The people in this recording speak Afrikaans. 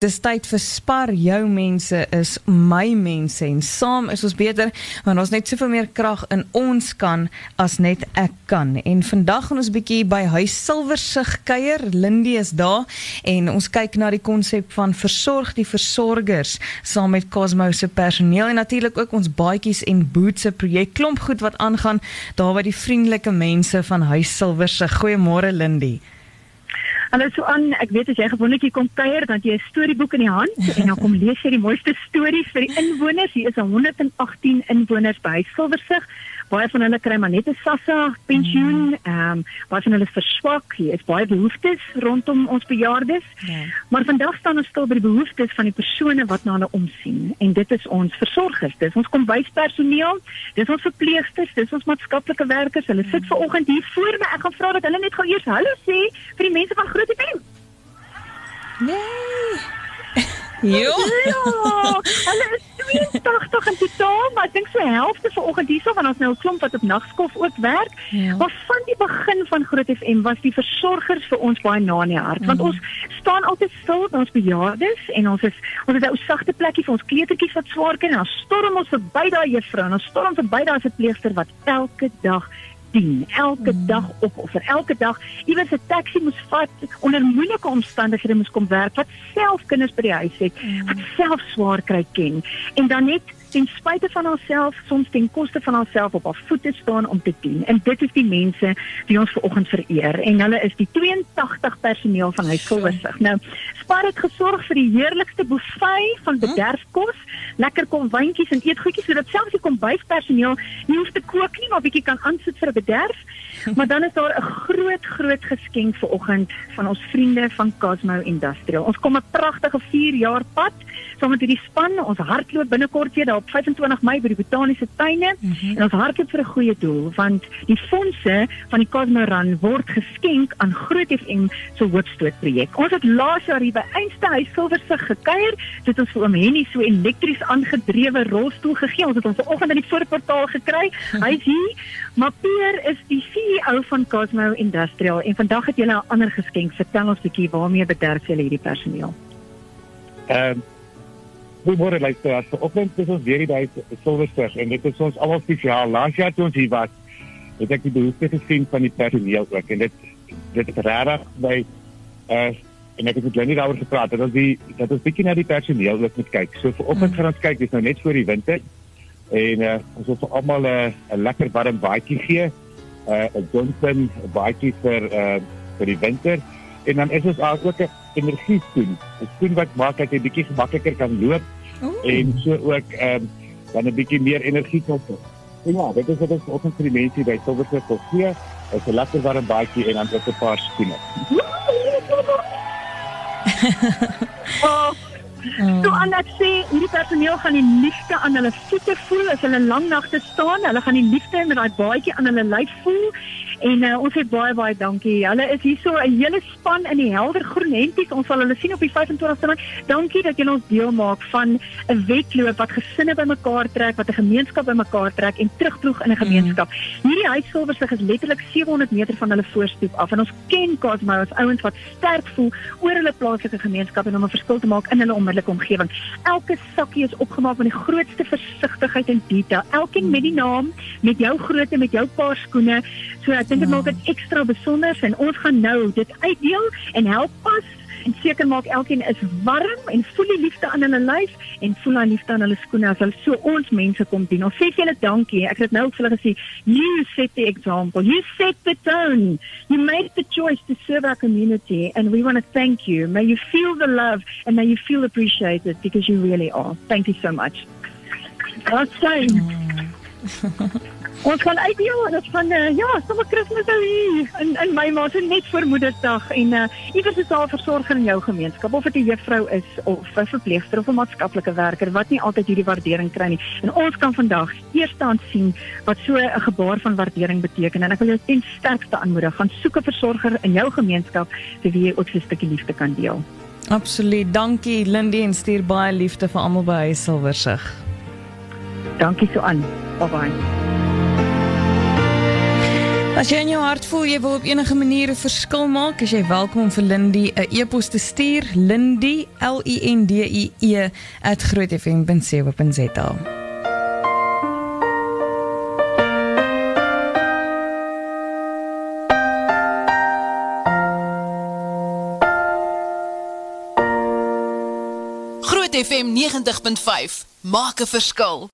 Dis tyd vir spar jou mense is my mense en saam is ons beter want ons net soveel meer krag in ons kan as net ek kan. En vandag gaan ons bietjie by Huis Silversig kuier. Lindy is daar en ons kyk na die konsep van versorg die versorgers saam met Cosmo se personeel en natuurlik ook ons baadjies en boots se projek klomp goed wat aangaan daar by die vriendelike mense van Huis Silversig. Goeiemôre Lindy. Hallo so aan, ek weet as jy gewoonlik hier kom kuier, dan jy 'n storieboek in die hand en dan kom lees jy die mooiste stories vir die inwoners. Hier is 118 inwoners by Silversig baie van hulle kry maar net 'n SASSA pensioen. Mm. Ehm um, baie van hulle is verswak. Hier is baie behoeftes rondom ons bejaardes. Ja. Maar vandag staan ons stil by die behoeftes van die persone wat na hulle omsien en dit is ons versorgers. Dis ons kombuispersoneel, dis ons verpleegsters, dis ons maatskaplike werkers. Hulle sit ver oggend hier voor my. Ek gaan vra dat hulle net gou eers hallo sê vir die mense van Groot FM. Nee. Jo. Ja. Hulle is 82 in totaal, maar ek dink so helfte vanoggend hierso van ons nou 'n klomp wat op nagskof ook werk. Ja. Maar van die begin van Groot FM was die versorgers vir ons baie na in die hart, want mm. ons staan altyd stil by ons bejaardes en ons is ons het 'n ou sagte plekkie vir ons kleutertjies wat swaar kry en dan storm ons verby daai juffrou en ons storm verby daai verpleegster wat elke dag dien elke mm. dag op of vir elke dag iewers 'n taxi moes vat onder moeilike omstandighede moes kom werk wat self kinders by die huis het mm. wat self swaar kry ken en dan net ten spyte van onsself soms ten koste van onsself op haar voete staan om te dien. En dit is die mense wie ons ver oggend vereer. En hulle is die 82 personeel van huis Silversig nou Spar het gesorg vir die heerlikste buffet van bederfkos. Lekker kom wyntjies en eetgoedjies sodat selfs die kombuispersoneel nie hoef te kook nie maar bietjie kan aansit vir 'n bederf. Maar dan is daar 'n groot groot geskenk vir oggend van ons vriende van Cosmo Industrial. Ons kom 'n pragtige 4 jaar pad saam met hierdie span. Ons hardloop binnekort weer daar op 25 Mei by die Botaniese Tuine mm -hmm. en ons hardloop vir 'n goeie doel want die fondse van die Cosmo Run word geskenk aan Groot FM se hoofstoot projek. Ons het laas jaar hier by Einstein Silversig gekuier. Dit ons vir oom Henny so elektries aangedrewe rolstoel gegee. Ons het hom vanoggend in die voorportaal gekry. Hy is hier. Maar Pierre is die CEO van Cosmo Industrial en vandag het jy 'n ander geskenk. Vertel ons 'n bietjie waarmee bederf jy hierdie personeel? Ehm um, Goeiemôre luisteraars. Vanoggend is ons weer by Silverster en dit is ons almal spesiaal. Laas jaar toe ons hier was, het ek die behoefte gesien van die personeel ook en dit dit is regtig by uh en ek het met Jenny daaroor gepraat. Dat ons die dat ons bietjie na die personeel ook moet kyk. So vanoggend gaan ons kyk, dis nou net voor die winter en uh ons wil vir almal 'n uh, lekker warm baadjie gee. Uh 'n Johnson baadjie vir uh vir die winter en dan is ons ook 'n energie skoen. 'n Skoen wat maak dat jy bietjie makliker kan loop Ooh. en so ook ehm um, dan 'n bietjie meer energie kan hê. Ja, dit is wat ons op ons vir die mense by Silvercliff wil gee. Is 'n lekker warm baadjie en dan ook 'n paar skoene. oh. So aan dat sê, hierdie personeel gaan die liefde aan hulle voete voel as hulle lang nagte staan. Hulle gaan die liefde met daai baadjie aan hulle lyf voel En uh, ons sê baie baie dankie. Hulle is hier so 'n hele span in die helder groen hempies. Ons sal hulle sien op die 25ste maand. Dankie dat julle ons deel maak van 'n wedloop wat gesinne bymekaar trek, wat 'n gemeenskap bymekaar trek en terugploeg in 'n gemeenskap. Mm. Hierdie huissilwersig is letterlik 700 meter van hulle voorstoep af en ons ken Cosmo as ouens wat sterk voel oor hulle plaaslike gemeenskap en om 'n verskil te maak in hulle onmiddellike omgewing. Elke sakkie is opgemaak met die grootste versigtigheid en detail. Elkeen met die naam, met jou grootte, met jou paar skoene. So ek dink dit maak hmm. dit ekstra besonder en ons gaan nou dit uitdeel en help pas en seker maak elkeen is warm en voel die liefde aan hulle lyf en voel die liefde aan hulle skoene as hulle so ons mense kom dien. Ons sê vir julle dankie. Ek het nou ook vir hulle gesê, you set the example. You set the tone. You made the choice to serve our community and we want to thank you. May you feel the love and may you feel appreciated because you really are. Thank you so much. That's fine. Ons gaan uit ja, dit van uh, ja, sommer Kersfees nou hier in in my ma se net vir Moedersdag en uh iewers is daar 'n versorger in jou gemeenskap of dit 'n juffrou is of 'n verpleegster of 'n maatskaplike werker wat nie altyd hierdie waardering kry nie. En ons kan vandag eerstaan sien wat so 'n gebaar van waardering beteken en ek wil jou ten sterkste aanmoedig, gaan soek 'n versorger in jou gemeenskap vir wie jy ook 'n stukkie liefde kan deel. Absoluut. Dankie Lindy en stuur baie liefde vir almal by Silversig. Dankie so aan. Bye bye. As jy in jou hart voel jy wil op enige manier 'n verskil maak, is jy welkom om vir Lindy 'n e-pos te stuur. Lindy L I N D I E @grootfm.co.za. Groot FM 90.5 maak 'n verskil.